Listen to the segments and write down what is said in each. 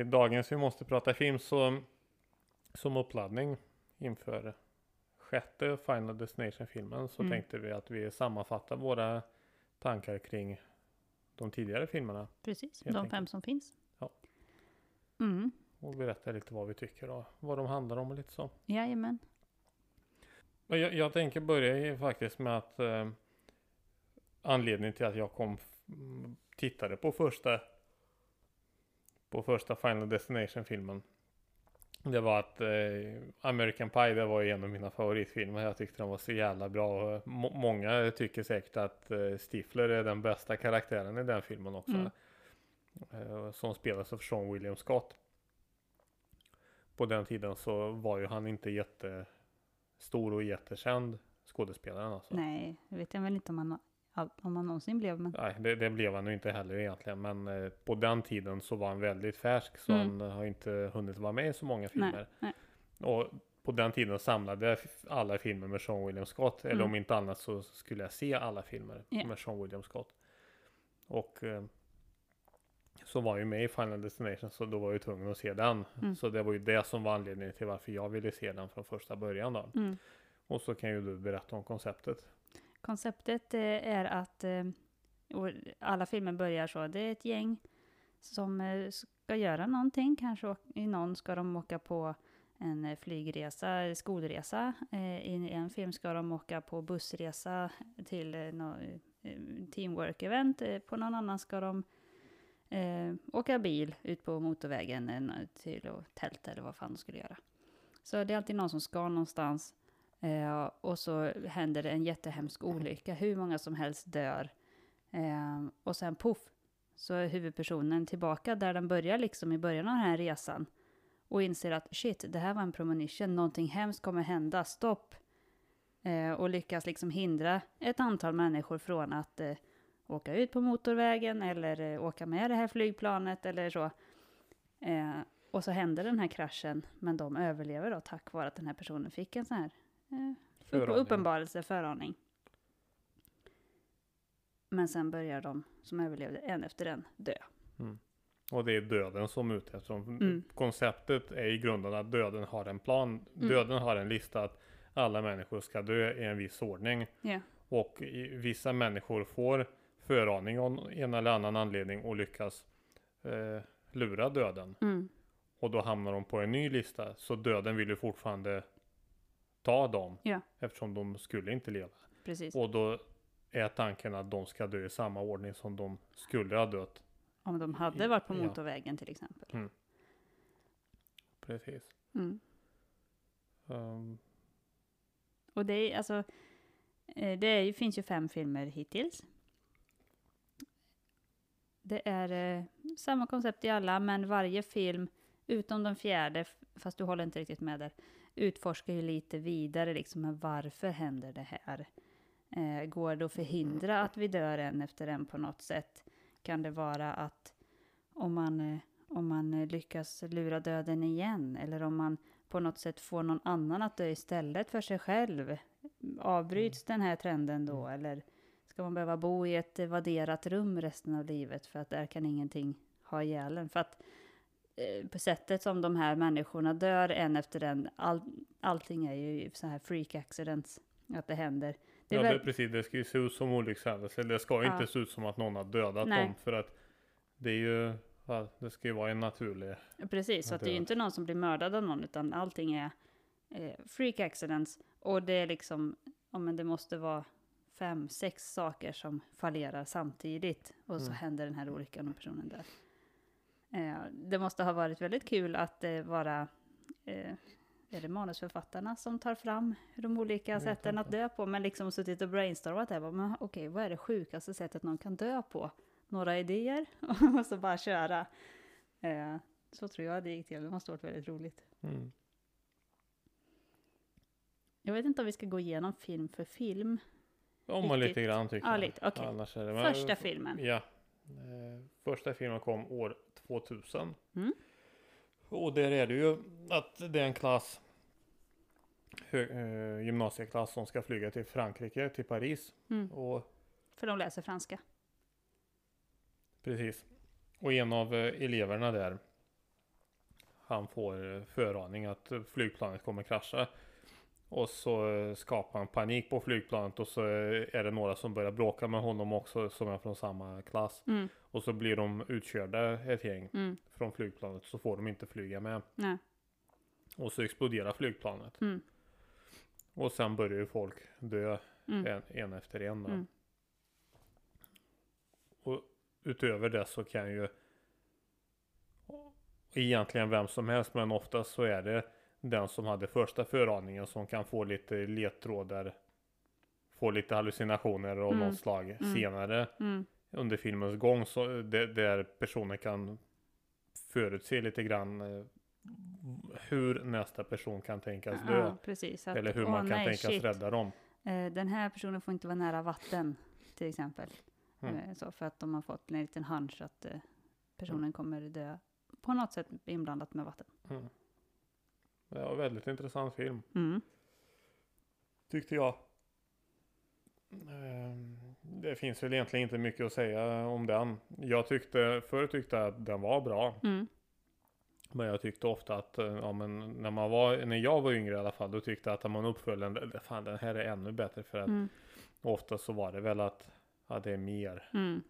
i dagens Vi måste prata film så som uppladdning inför sjätte Final Destination-filmen så Mm. tänkte vi att vi sammanfattar våra tankar kring de tidigare filmerna Precis, de enkelt. fem som finns. Ja. Mm, och berätta lite vad vi tycker och vad de handlar om och lite så. jajamän. Jag, jag tänker börja faktiskt med att eh, anledningen till att jag kom tittade på första på första Final Destination-filmen. Det var att eh, American Pie det var ju en av mina favoritfilmer. Jag tyckte den var så jävla bra. Må- många tycker säkert att eh, Stifler är den bästa karaktären i den filmen också. Mm. Eh, som spelas av Sean William Scott. På den tiden så var ju han inte jättestor och jättekänd skådespelaren alltså. Nej, det vet jag väl inte om all- om man någonsin blev. Men Nej, det, det blev han ju inte heller egentligen. Men eh, på den tiden så var han väldigt färsk. Så Mm. han har inte hunnit vara med i så många filmer. nej, nej. Och på den tiden samlade jag alla filmer med Sean William Scott. Eller Mm. om inte annat så skulle jag se alla filmer Ja. med Sean William Scott. Och eh, så var ju med i Final Destination så då var jag ju tvungen att se den. Mm. Så det var ju det som var anledningen till varför jag ville se den från första början då. Mm. Och så kan ju du berätta om konceptet. Konceptet eh, är att eh, och alla filmer börjar så. Det är ett gäng som eh, ska göra någonting. Kanske i någon ska de åka på en flygresa, skolresa. I en film ska de åka på bussresa till teamwork-event. På någon annan ska de åka bil ut på motorvägen till tält tälta eller vad fan de skulle göra. Så det är alltid någon som ska någonstans. Eh, och så händer det en jättehemsk olycka. Hur många som helst dör. Eh, och sen poff, så är huvudpersonen tillbaka där den börjar liksom i början av den här resan. Och inser att shit, det här var en premonition, någonting hemskt kommer hända, stopp. Eh, och lyckas liksom hindra ett antal människor från att eh, åka ut på motorvägen eller eh, åka med det här flygplanet eller så. Eh, och så händer den här kraschen, men de överlever då tack vare att den här personen fick en sån här eh, uppenbarelse, föraning. Men sen börjar de som överlevde en efter en dö. Och det är döden som är ute eftersom Mm. konceptet är i grunden att döden har en plan. Mm. Döden har en lista att alla människor ska dö i en viss ordning. Ja, Och vissa människor får föraning av en eller annan anledning och lyckas eh, lura döden. mm. Och då hamnar de på en ny lista. Så döden vill ju fortfarande ta dem. Ja. Eftersom de skulle inte leva. precis. Och då är tanken att de ska dö i samma ordning som de skulle ha dött. Om de hade varit på Ja. motorvägen till exempel. Precis. Mm. Um, Och det är alltså, eh, det är, finns ju fem filmer hittills. Det är eh, samma koncept i alla, men varje film, utom den fjärde, fast du håller inte riktigt med där, utforskar ju lite vidare liksom, varför händer det här? Eh, går det att förhindra att vi dör en efter en på något sätt? Kan det vara att om man, eh, om man eh, lyckas lura döden igen, eller om man på något sätt får någon annan att dö istället för sig själv? Avbryts den här trenden då, eller ska man behöva bo i ett eh, vadderat rum resten av livet för att där kan ingenting ha ihjäl? För att på sättet som de här människorna dör en efter en, all, allting är ju så här freak accidents, att det händer. Det ja, väl, det, precis. Det ska ju se ut som olyckshändelse. Det ska Ja. inte se ut som att någon har dödat Nej. dem. För att det är ju, det ska ju vara en naturlig. Precis, så att det är ju inte någon som blir mördad av någon, utan allting är eh, freak accidents. Och det är liksom, ja men det måste vara fem, sex saker som fallerar samtidigt. Och så Mm. händer den här olyckan och personen där. Eh, det måste ha varit väldigt kul att eh, vara, eh, är det manusförfattarna som tar fram de olika sätten att dö på? Men liksom suttit och brainstormat där, men okej, vad är det sjukaste sättet någon kan dö på? Några idéer och så bara köra. Så tror jag det gick till. Det måste ha varit väldigt roligt. Mm. Jag vet inte om vi ska gå igenom film för film. Om man lite grann tycker Ja, jag. lite, är det, men- Första filmen. Ja. Första filmen kom år 2000. Mm. Och där är det ju att det är en klass hö, eh, gymnasieklass som ska flyga till Frankrike, till Paris. Mm. Och För de läser franska. precis. Och en av eh, eleverna där han får eh, föraning att eh, flygplanet kommer krascha. Och så eh, skapar han panik på flygplanet och så eh, är det några som börjar bråka med honom också som är från samma klass. Mm. Och så blir de utkörda ett gäng Mm. från flygplanet så får de inte flyga med. Nej. Och så exploderar flygplanet. Mm. Och sen börjar ju folk dö Mm. en, en efter en. Mm. Och utöver det så kan ju egentligen vem som helst men oftast så är det den som hade första föraningen som kan få lite ledtrådar få lite hallucinationer av Mm. något slag Mm. senare Mm. under filmens gång så det, där personen kan förutse lite grann eh, hur nästa person kan tänkas dö. Ja, precis. Att, eller hur man kan nej, tänkas shit. rädda dem. Eh, Den här personen får inte vara nära vatten, till exempel. Mm. Eh, Så för att de har fått en liten hunch att personen kommer dö på något sätt inblandat med vatten. Mm. Ja, väldigt intressant film. Mm. Tyckte jag. Ehm, Det finns väl egentligen inte mycket att säga om den. Jag tyckte, förr tyckte jag att den var bra. Mm. Men jag tyckte ofta att, eh, ja men när man var, när jag var yngre i alla fall, då tyckte jag att man uppföljde den, "Det- fan den här är ännu bättre för att Mm. ofta så var det väl att, ja det är mer Mm.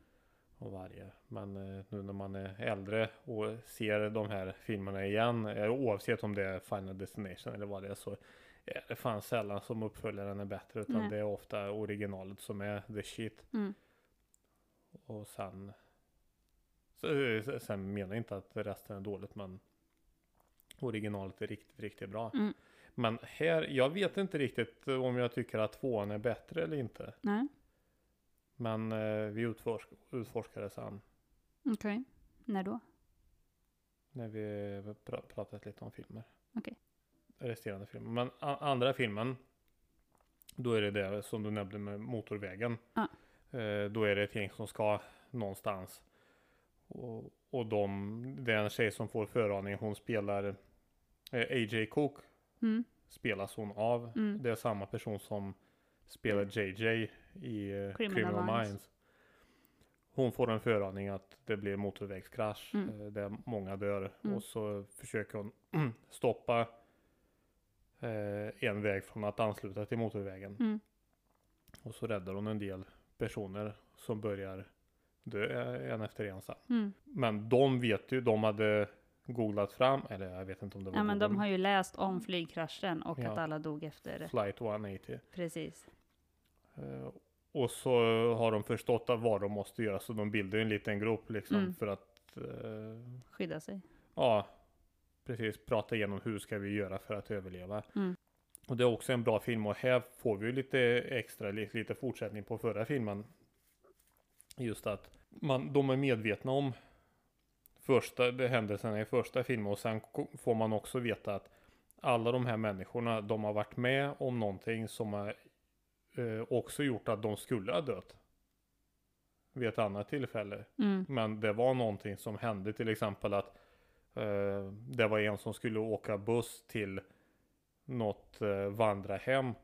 Av varje. Men eh, nu när man är äldre och ser de här filmerna igen, eh, oavsett om det är Final Destination eller vad det är, så är det fan sällan som uppföljaren är bättre, utan Nej. det är ofta originalet som är the shit. Mm. Och sen, så, eh, sen menar jag inte att resten är dåligt, men originalet är riktigt, riktigt bra. Mm. Men här, jag vet inte riktigt om jag tycker att tvåan är bättre eller inte. Nej, Men eh, vi utforsk, utforskade sen okej. När då? när vi pra- pratat lite om filmer. Okej. Resterande filmer. Men andra filmen, då är det det som du nämnde med motorvägen. Ja. Eh, då är det ett gäng som ska någonstans. Och, och de, det är en tjej som får föraning, hon spelar eh, AJ Cook Mm. spelas hon av. Mm. Det är samma person som spelar JJ i eh, Criminal Criminal, Minds. Minds. Hon får en föraning att det blir motorvägskrasch. Mm. eh, Där många dör. Mm. Och så försöker hon stoppa eh, en väg från att ansluta till motorvägen. Mm. Och så räddar hon en del personer som börjar dö en efter en sen. Mm. Men de vet ju, de hade googlat fram, eller jag vet inte om det var Ja, men de har ju läst om flygkraschen och Ja. att alla dog efter. Flight 180. Precis. Och så har de förstått vad de måste göra så de bildar en liten grupp liksom Mm. för att eh, Skydda sig. ja, precis prata igenom hur ska vi göra för att överleva. Mm. Och det är också en bra film och här får vi lite extra, lite, lite fortsättning på förra filmen. Just att man, de är medvetna om första händelserna i första filmen och sen får man också veta att alla de här människorna, de har varit med om någonting som har eh, också gjort att de skulle ha dött. Vid ett annat tillfälle. Mm. Men det var någonting som hände till exempel att eh, det var en som skulle åka buss till något eh, vandrarhem.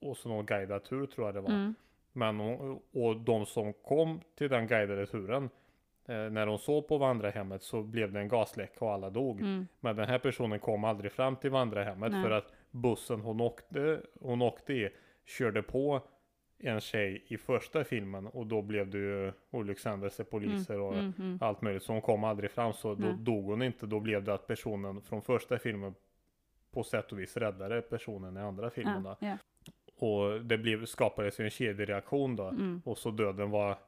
Och så någon guidad tur tror jag det var. Mm. Men och de som kom till den guidade turen eh, när de såg på vandrarhemmet så blev det en gasläcka och alla dog. Mm. Men den här personen kom aldrig fram till vandrarhemmet Nej. för att bussen hon åkte, hon åkte i körde på en tjej i första filmen och då blev det ju olyckshändelse, poliser och Mm. Mm. allt möjligt. Så hon kom aldrig fram så då Nej. dog hon inte. Då blev det att personen från första filmen på sätt och vis räddade personen i andra filmen. Ja, ja. Och det blev, skapades ju en kedjereaktion då. Mm. Och så döden var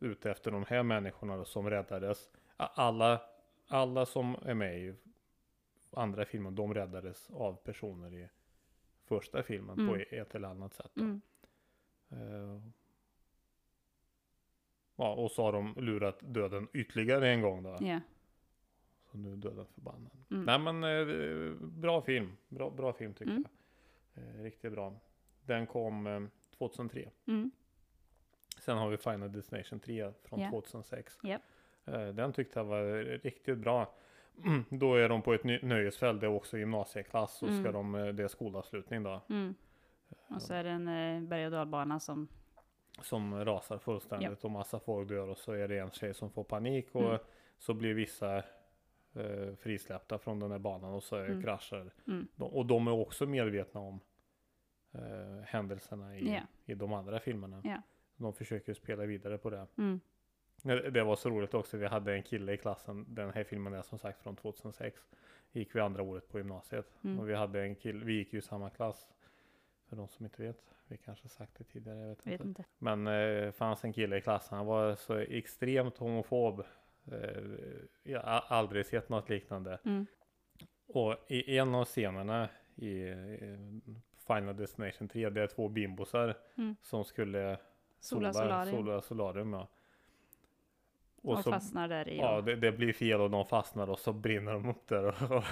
ute efter de här människorna då, som räddades. Alla, alla som är med i andra filmen, de räddades av personer i första filmen på Mm. ett eller annat sätt. Mm. Eh, ja, och så har de lurat döden ytterligare en gång då. Ja. Så nu är döden förbannad. Mm. Nej men eh, bra film. Bra, bra film tycker Mm. jag. Eh, riktigt bra. Den kom eh, 2003. Mm. Sen har vi Final Destination 3 från Ja. 2006. Japp. Eh, Den tyckte jag var riktigt bra. Då är de på ett nöjesfält, det är också gymnasieklass. Så ska Mm. de, eh, det är skolavslutning då. Mm. Och så är det en eh, berg och dalbana som... Som rasar fullständigt och massa folk dör och så är det en tjej som får panik och Mm. så blir vissa eh, frisläppta från den här banan och så Mm. kraschar. Mm. De, och de är också medvetna om eh, händelserna i, Ja. i de andra filmerna. Ja. De försöker spela vidare på det. Mm. Det var så roligt också. Vi hade en kille i klassen. Den här filmen är som sagt från 2006. Gick vi andra året på gymnasiet. Mm. Och vi hade en kille. Vi gick ju i samma klass. För de som inte vet. Vi kanske sagt det tidigare. Jag vet, Vet inte. inte. Men eh, fanns en kille i klassen. Han var så extremt homofob. Eh, jag har aldrig sett något liknande. Mm. Och i en av scenerna i, i Final Destination 3. Det är två bimbosar. Mm. Som skulle Sola sola, solarium. sola solarium ja. Och, så- fastnar där i. Ja, det, det blir fel och de fastnar och så brinner de upp där. Och,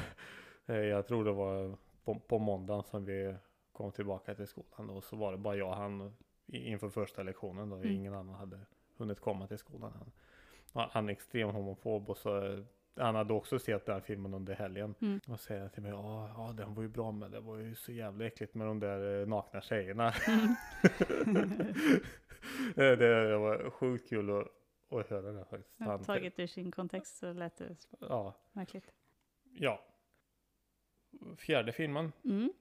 eh, jag tror det var på, på måndagen som vi kom tillbaka till skolan. Och så var det bara jag och han inför första lektionen. Då. Mm. Ingen annan hade hunnit komma till skolan än. Ja, Han är extrem homofob och så eh, han hade också sett den filmen under helgen. Mm. Och säger till mig, ja, ja den var ju bra men det var ju så jävla äckligt med de där eh, nakna tjejerna. det, det var sjukt kul att, att höra det faktiskt. Ja, Han- Taget ur sin kontext så lät det Ja, märkligt. ja. Fjärde filmen. Mm.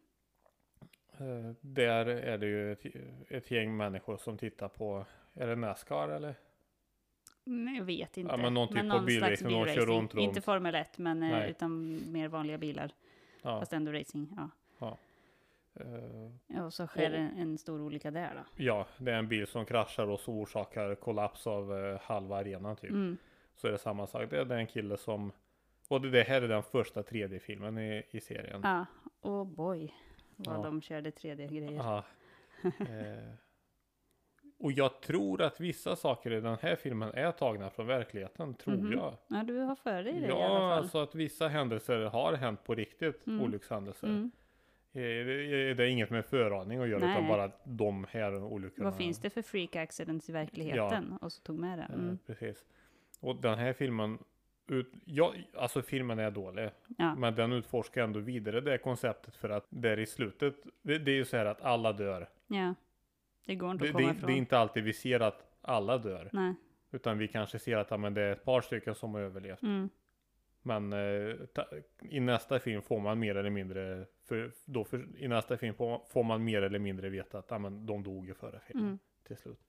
Eh, där är det ju ett, ett gäng människor som tittar på, är det Nascar eller? Nej, jag vet inte. men någon typ av någon slags bilracing, de kör runt, runt. Inte Formel 1, men eh, Nej. utan mer vanliga bilar. Ja. Fast ändå racing. Ja. Eh, Och så sker Och- en, en stor olycka där då. ja, det är en bil som kraschar och så orsakar kollaps av eh, halva arenan typ. Mm. Så är det samma sak. Det är en kille som, och det, det här är den första 3D-filmen i, i serien. Ja, och boy. Vad Ja. de körde 3D-grejer. Ja. Eh, och jag tror att vissa saker i den här filmen är tagna från verkligheten, tror Mhm. jag. Ja, du har för dig det i Ja, alla fall. alltså att vissa händelser har hänt på riktigt, Mm. olyckshändelser. Mm. Eh, Det det är inget med föraning att göra, utan Nej. bara att de här olyckorna. Vad finns det för freak accidents i verkligheten? Och så tog med det. Eh, Mm. Precis. Och den här filmen, ut, ja, alltså filmen är dålig. Ja. Men den utforskar ändå vidare det konceptet för att där i slutet, det, det är ju så här att alla dör. ja. Det går inte Det, att det, komma är- ifrån. det är inte alltid vi ser att alla dör. Nej. Utan vi kanske ser att ja, men det är ett par stycken som har överlevt. Mm. Men eh, ta, i nästa film får man mer eller mindre, för, då för, i nästa film får, får man mer eller mindre veta att ja, men de dog i förra filmen Mm. till slut.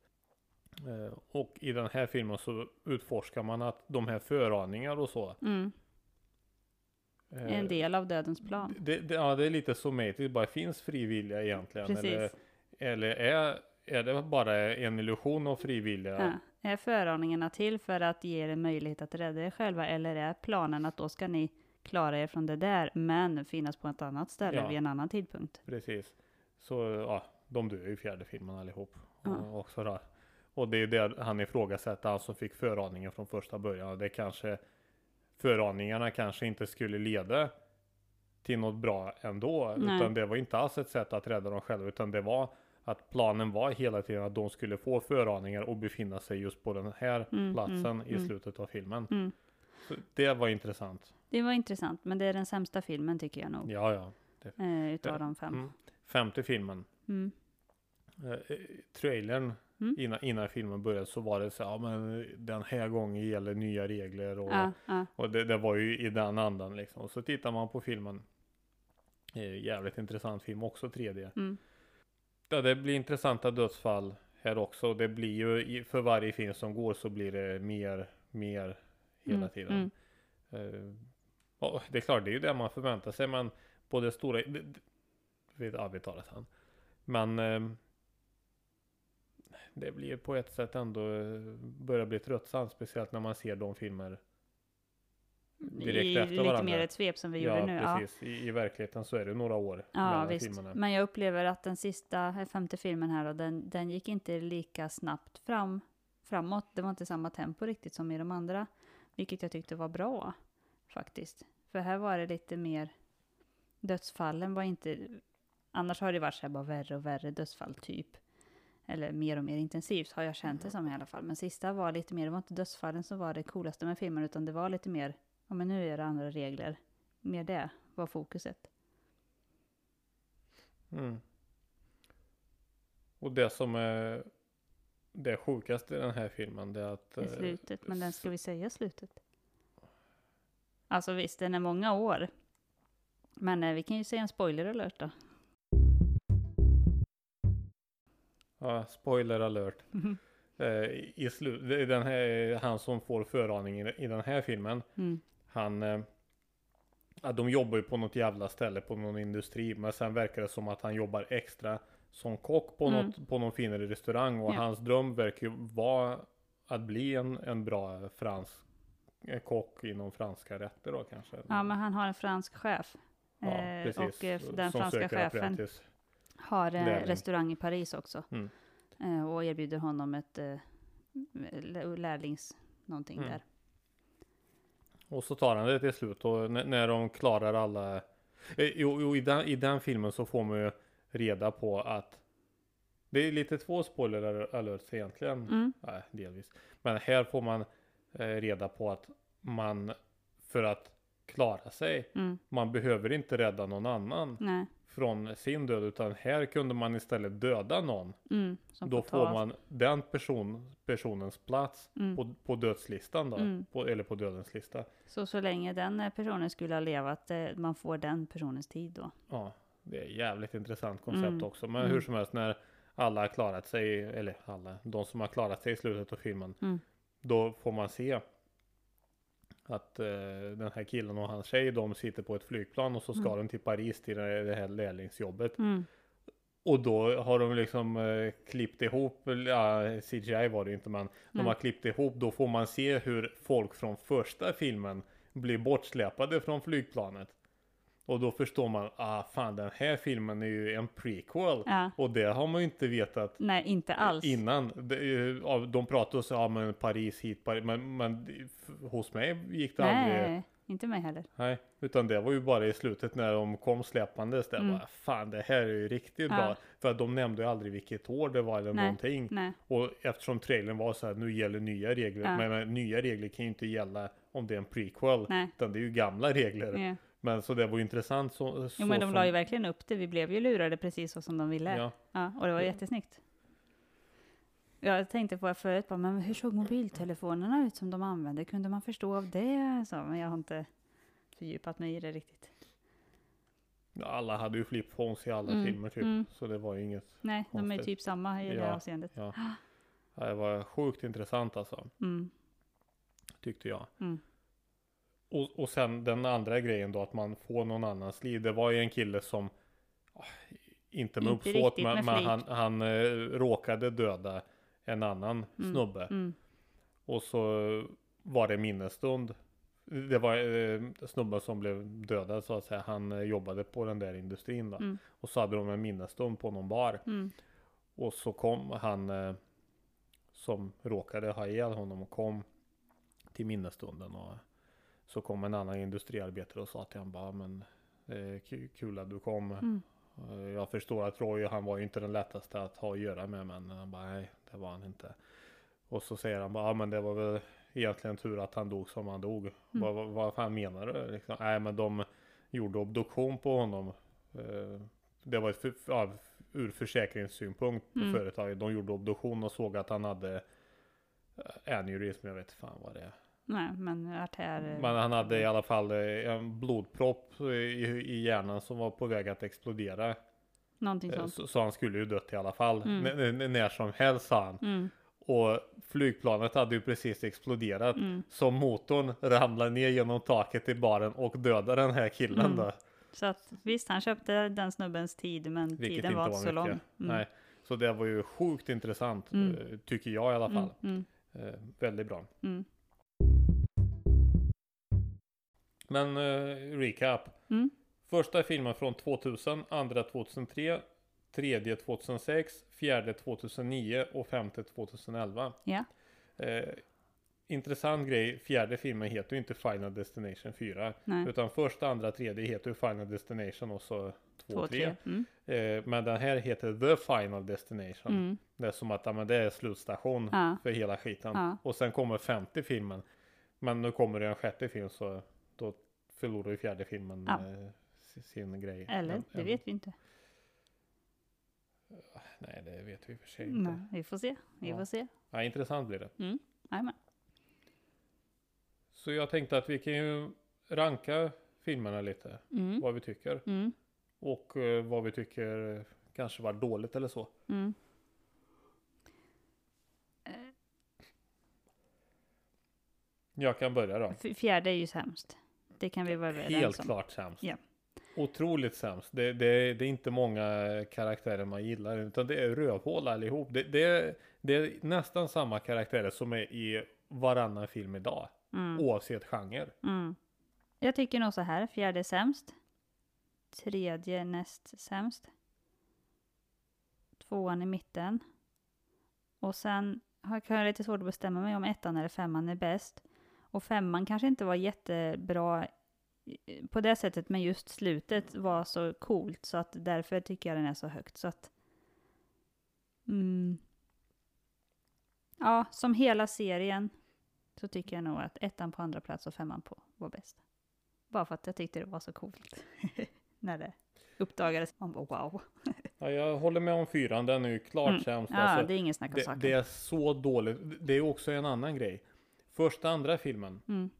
Eh, och i den här filmen så utforskar man att de här föraningar och så. Mm. eh, En del av dödens plan. Det, det, ja, det är lite som mig, det bara finns frivilliga egentligen. Precis. Eller, eller är, är det bara en illusion av frivilliga? Ja. Är föraningarna till för att ge er möjlighet att rädda er själva eller är planen att då ska ni klara er från det där men finnas på ett annat ställe Ja. vid en annan tidpunkt? Precis. Så ja, de dör ju i fjärde filmen allihop. Ja. Och, då. och det är det han ifrågasätter, han som fick föraningen från första början. Och Det kanske, föraningarna kanske inte skulle leda till något bra ändå. Nej. Utan det var inte alls ett sätt att rädda dem själva. Utan det var att planen var hela tiden att de skulle få föraningar och befinna sig just på den här Mm, platsen mm, i mm. slutet av filmen. Mm. Det var intressant. Det var intressant, men det är den sämsta filmen tycker jag nog. Ja, ja. Eh, utav Ja, de fem. Mm. Femte filmen. Mm. eh, trailern Mm. innan, innan filmen började så var det så ja men den här gången gäller nya regler och, Ja, ja. och det, det var ju i den andan liksom. Och så tittar man på filmen. Eh, jävligt intressant film också 3D. Mm. Ja, det blir intressanta dödsfall här också. Det blir ju för varje film som går så blir det mer, mer hela Mm, tiden. Eh, ja, det är klart, det är ju det man förväntar sig, men på det stora, det, ja, vi tar det sen. Men ehm, det blir på ett sätt ändå, eh, börjar bli tröttsamt, speciellt när man ser de filmer direkt I efter lite varandra. mer ett svep som vi ja, gjorde nu. Ja, precis. I, I verkligheten så är det några år ja visst. filmerna. Men jag upplever att den sista, eh, femte filmen här, och den, den gick inte lika snabbt fram, framåt. Det var inte samma tempo riktigt som i de andra. Vilket jag tyckte var bra faktiskt. För här var det lite mer, dödsfallen var inte, annars har det varit så här bara värre och värre dödsfall typ. Eller mer och mer intensivt har jag känt det som i alla fall. Men sista var lite mer, det var inte dödsfallen som var det coolaste med filmen, utan det var lite mer, ja men nu är det andra regler. Mer det var fokuset. Mm. Och det som är det sjukaste i den här filmen det är att I eh, slutet, men den ska vi säga slutet? Alltså visst, den är många år. Men eh, vi kan ju säga en spoiler alert då. Ja, spoiler alert. Eh, I är den här, han som får föraningen i, i den här filmen. Mm. Han, eh, de jobbar ju på något jävla ställe på någon industri. Men sen verkar det som att han jobbar extra som kock på, Mm. något, på någon finare restaurang. Och Ja. hans dröm verkar ju vara att bli en, en bra fransk eh, kock inom franska rätter då kanske. Ja, men han har en fransk chef. Ja, Eh, precis. och eh, den Som franska chefen apprentice. har en lärling. restaurang i Paris också. Mm. Eh, och erbjuder honom ett eh, lä- lärlings någonting Mm. där. Och så tar han det till slut och när, de klarar alla eh, Jo, jo i, den, i den filmen så får man ju reda på att Det är lite två spoiler alerts egentligen Mm. Nej, delvis Men här får man eh, reda på att man För att klara sig Mm. Man behöver inte rädda någon annan Nej. Från sin död utan här kunde man istället döda någon Mm. Då får man den person, personens plats Mm. på, på dödslistan då Mm. på, Eller på dödens lista Så så länge den eh, personen skulle ha levat, eh, man får den personens tid då. Ja, det är jävligt intressant koncept Mm. också. Men Mm. hur som helst när alla har klarat sig, eller alla, de som har klarat sig i slutet av filmen. Mm. Då får man se att eh, den här killen och hans tjej, de sitter på ett flygplan och så ska Mm. de till Paris till det här lärlingsjobbet. Mm. Och då har de liksom eh, klippt ihop, ja, CGI var det inte men de Mm. har klippt ihop, då får man se hur folk från första filmen blir bortsläpade från flygplanet. Och då förstår man, ah fan den här filmen är ju en prequel. Ja. Och det har man ju inte vetat Nej, inte alls. innan. Ja, de pratade och sa, ja men Paris hit, Paris. Men, men hos mig gick det aldrig. Nej, inte mig heller. Nej, utan det var ju bara i slutet när de kom släppandes. Där Mm. bara, fan det här är ju riktigt Ja. bra. För att de nämnde ju aldrig vilket år det var eller Nej. någonting. Nej. Och eftersom trailern var så här, nu gäller nya regler. Ja. Men, men nya regler kan ju inte gälla om det är en prequel. Nej. Utan det är ju gamla regler. Ja. Men så det var ju intressant. Så, så Jo, men de som, la ju verkligen upp det. Vi blev ju lurade precis så som de ville. Ja. Ja, och det var jättesnyggt. Jag tänkte på det förut, bara, men hur såg mobiltelefonerna ut som de använde? Kunde man förstå av det? Så, men jag har inte fördjupat mig i det riktigt. alla hade ju flipphones i alla Mm, filmer typ. mm. Så det var ju inget. Nej, de är Konstigt. typ samma i det Ja. avseendet. Ja. Ja, Det var sjukt intressant alltså. Mm. Tyckte jag. Mm. Och, och sen den andra grejen då att man får någon annans liv. Det var ju en kille som ah, inte med Inte uppsåt men, med men han, han eh, råkade döda en annan Mm. snubbe. Mm. Och så var det minnesstund. Det var eh, snubben som blev dödad så att säga. Han eh, jobbade på den där industrin då. Mm. Och så hade de en minnesstund på någon bar. Mm. Och så kom han eh, som råkade ha ihjäl honom och kom till minnesstunden. Och så kom en annan industriarbetare och sa till honom bara men ku- kul att du kom. Mm. Eh, Jag förstår att Roy han var ju inte den lättaste att ha att göra med men han bara nej det var han inte. Och så säger han bara ja men det var väl egentligen tur att han dog som han dog. Mm. Vad, vad, vad fan menar du? Liksom, nej men de gjorde obduktion på honom. Eh, Det var ett för, ja, ur försäkringssynpunkt på Mm. företaget. De gjorde obduktion och såg att han hade eh, aneurysm, jag vet fan vad det är. Nej, men artär... Men han hade i alla fall eh, en blodpropp i, i hjärnan som var på väg att explodera. Någonting Eh, sånt. Så, så han skulle ju dött i alla fall. Mm. När som helst sa han. Mm. Och flygplanet hade ju precis exploderat. Mm. Så motorn ramlade ner genom taket i baren och dödade den här killen Mm. då. Så att visst, han köpte den snubbens tid, men Vilket tiden inte var inte så mycket. lång. Mm. Nej. Så det var ju sjukt intressant. Mm. eh, Tycker jag i alla fall. Mm. Eh, väldigt bra. Men eh, recap. Mm. Första filmen från 2000, andra 2003, tredje 2006, fjärde 2009 och femte 2011. Ja. Eh, intressant grej, fjärde filmen heter ju inte Final Destination 4. Nej. Utan första, andra, tredje heter ju Final Destination och så 2 Två, och 3. tre. Mm. Eh, men den här heter The Final Destination. Mm. Det är som att ja, men det är slutstation Ja. för hela skiten. Ja. Och sen kommer femte filmen. Men nu kommer det en sjätte film så då förlorar ju fjärde filmen Ja. eh, si- sin grej. Eller, En- det vet vi inte. Nej, det vet vi för sig inte. Nej, vi får se. Vi Ja. får se. Ja, intressant blir det. Mm. Så jag tänkte att vi kan ju ranka filmerna lite. Mm. Vad vi tycker. Mm. Och eh, vad vi tycker eh, kanske var dåligt eller så. Mm. Jag kan börja då. Fjärde är ju sämst. Det kan vi vara överens Helt om. klart sämst. Ja. Otroligt sämst. Det, det, det är inte många karaktärer man gillar. Utan det är rövhål allihop. Det, det, det är nästan samma karaktärer som är i varannan film idag. Mm. Oavsett genre. Mm. Jag tycker nog så här. Fjärde är sämst. Tredje näst sämst. Tvåan i mitten. Och sen har jag lite svårt att bestämma mig om ettan eller femman är bäst. Och femman kanske inte var jättebra i- på det sättet, men just slutet var så coolt så att därför tycker jag den är så högt. Så att, mm, ja, som hela serien så tycker jag nog att ettan på andra plats och femman på var bäst. Bara för att jag tyckte det var så coolt när det uppdagades. Man bara wow. Ja, jag håller med om fyran. Den är ju klart Mm. sämst. Ja, Alltså, det är ingen snack om det, saken. det är så dåligt. Det är också en annan grej. Första andra filmen. Mm,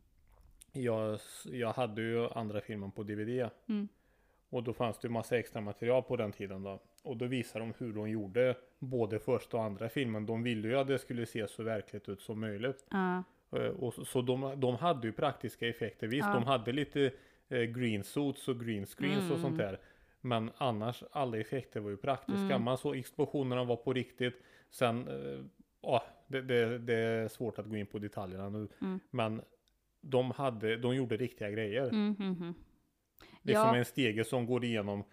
Jag, jag hade ju andra filmen på DVD. mm, Och då fanns det ju massa extra material på den tiden då. Och då visade de hur de gjorde både första och andra filmen. De ville ju att det skulle se så verkligt ut som möjligt. Eh, Och så, så de, de hade ju praktiska effekter. Visst, Ja. de hade lite eh, green suits och green screens och sånt Mm. där. Men annars, alla effekter var ju praktiska. Mm. Man såg explosionerna var på riktigt. Sen, eh, det, det, det är svårt att gå in på detaljerna nu. Mm. Men de, hade, de gjorde riktiga grejer. mm, mm, mm. Det är som Ja. en stege som går igenom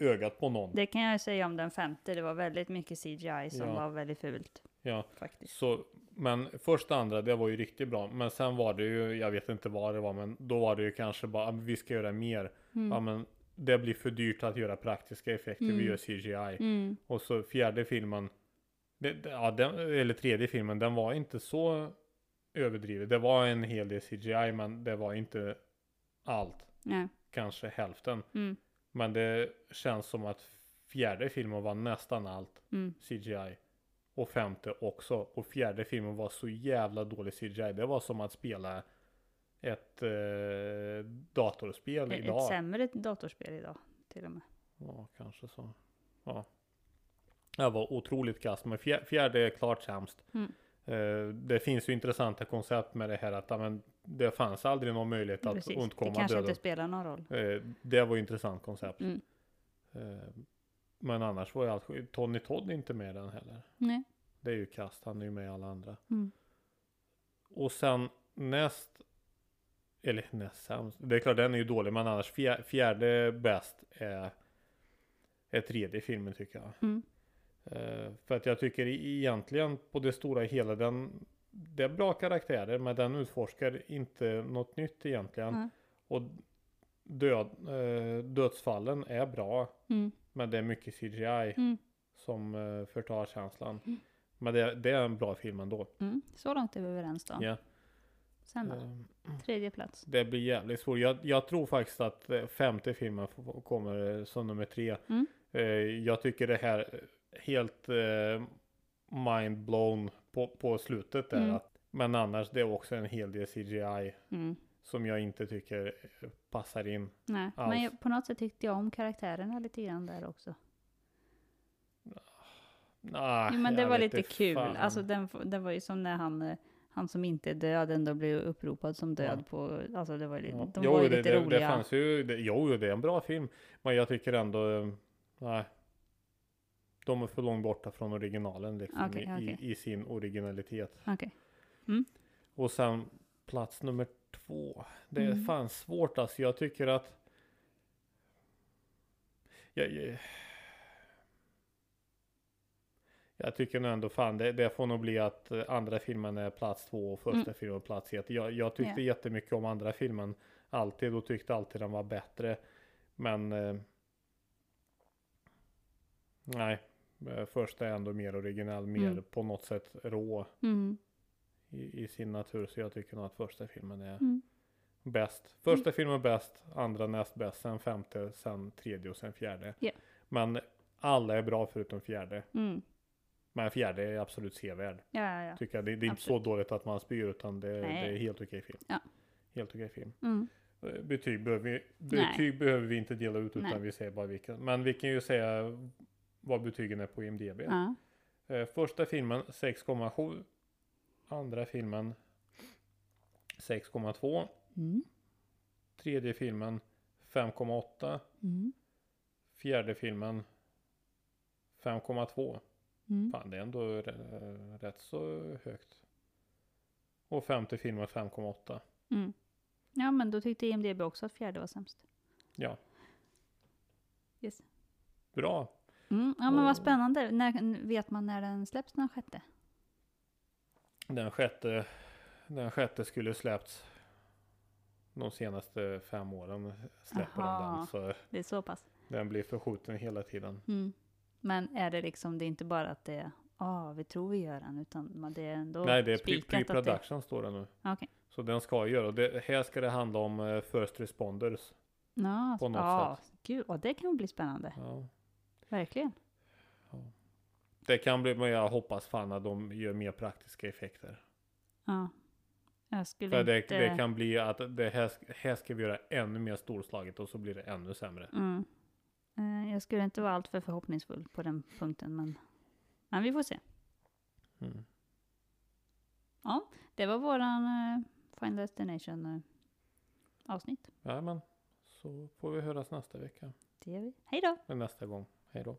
ögat på någon. Det kan jag säga om den femte. Det var väldigt mycket CGI som Ja. var väldigt fult Ja, faktiskt. så, men första andra, det var ju riktigt bra. Men sen var det ju, jag vet inte vad det var, men då var det ju kanske bara, "Ah, vi ska göra mer. Mm. Ja, men det blir för dyrt att göra praktiska effekter, Mm. vi gör CGI. Mm. Och så fjärde filmen, det, ja, den, eller tredje filmen, den var inte så överdriven. Det var en hel del CGI, men det var inte allt. Ja. Kanske hälften. Mm. Men det känns som att fjärde filmen var nästan allt Mm. CGI. Och femte också. Och fjärde filmen var så jävla dålig CGI. Det var som att spela ett eh, datorspel Ett idag. sämre datorspel idag till och med. Ja, kanske så. Ja. Det var otroligt kass. Men fjär, fjärde är klart sämst. Mm. Eh, det finns ju intressanta koncept med det här att ja, men, det fanns aldrig någon möjlighet att Precis. Det undkomma kanske döden. inte spelar någon roll. Eh, det var ju intressant koncept. Mm. Eh, men annars var ju allt. Tony Todd är inte med i den heller. Nej. Det är ju kast. Han är ju med i alla andra. Mm. Och sen näst. Eller näst sämst. Det är klart den är ju dålig. Men annars fjär, fjärde bäst är. Är tredje filmen tycker jag. Mm. Eh, för att jag tycker egentligen på det stora hela den. Det är bra karaktärer men den utforskar inte något nytt egentligen. Mm. Och död, eh, dödsfallen är bra. Mm. Men det är mycket CGI Mm. som eh, förtar känslan. Mm. Men det, det är en bra film ändå. Mm. Så långt är vi överens då. Ja. Sen då? Eh, Tredje plats. Det blir jävligt svårt. Jag, jag tror faktiskt att femte filmen kommer som nummer tre. Mm. Jag tycker det här helt eh, mind blown på, på slutet där. Mm. Att, men annars det är också en hel del CGI Mm. som jag inte tycker passar in. Nej, Alls. men jag, på något sätt tyckte jag om karaktärerna lite grann där också. Nah, Jo, men det var lite kul. fan. Alltså den, det var ju som när han, eh, han som inte är död ändå blev uppropad som död Ja. på, alltså det var ju, Ja. de Jo, var ju det, lite det, roliga. Det fanns ju, det, jo, det är en bra film. Men jag tycker ändå, eh, nej. De är för långt borta från originalen liksom, Okej, i. I, sin originalitet. Okej. Och sen plats nummer två. Det är Mm. fan svårt alltså. Jag tycker att jag, jag, jag tycker nog ändå fan det, det får nog bli att eh, andra filmen är plats två och första Mm. filmen är plats ett. Jag, jag tyckte Ja. jättemycket om andra filmen. Alltid och tyckte alltid den var bättre. Men eh, Nej, första är ändå mer originell, mer Mm. på något sätt rå Mm. i, i sin natur. Så jag tycker nog att första filmen är Mm. bäst. Första filmen är bäst, andra näst bäst, sen femte, sen tredje och sen fjärde. Ja. Men alla är bra förutom fjärde. Mm. Men fjärde är absolut sevärd. Ja, ja, ja. Tycker jag. Det, det är inte så dåligt att man spyr utan det, det är helt okej film. Ja. helt okej film. Mm. Eh, Betyg behöver vi, betyg behöver vi inte dela ut utan Nej. vi säger bara vilken. Men vi kan ju säga vad betygen är på IMDB. Ja. Eh, första filmen 6,7. Andra filmen 6,2. Mm. Tredje filmen 5,8. Mm. Fjärde filmen 5,2. Mm. Fan det är ändå rätt så högt. Och femte filmen 5,8. Mm. Ja, men då tyckte IMDB också att fjärde var sämst. Ja. Yes. Bra. Mm. Ja, men vad Och- spännande. När, vet man när den släpps den sjätte? Den sjätte, den sjätte skulle släppts de senaste fem åren. Släpper de Aha. den. Så Det är så pass. den blir förskjuten hela tiden. Mm. Men är det liksom, det är inte bara att det är, ja, vi tror vi gör den, utan det är ändå Nej, det är pre- spikat att det... pre-production står det nu. Okej. Så den ska göra. Det, här ska det handla om eh, first responders. Ja, På något ja, gud, och det kan bli spännande. Ja. Verkligen. Det kan bli, men jag hoppas fan att de gör mer praktiska effekter. Ja. Jag skulle För det, inte... det kan bli att det här, här ska vi göra ännu mer storslaget och så blir det ännu sämre. Mm. Eh, Jag skulle inte vara alltför förhoppningsfull på den punkten, men, men vi får se. Mm. Det var våran uh, Final Destination eh, avsnitt. Ja, men så får vi höras nästa vecka. Det gör vi. Hej då! Nästa gång. Hej då.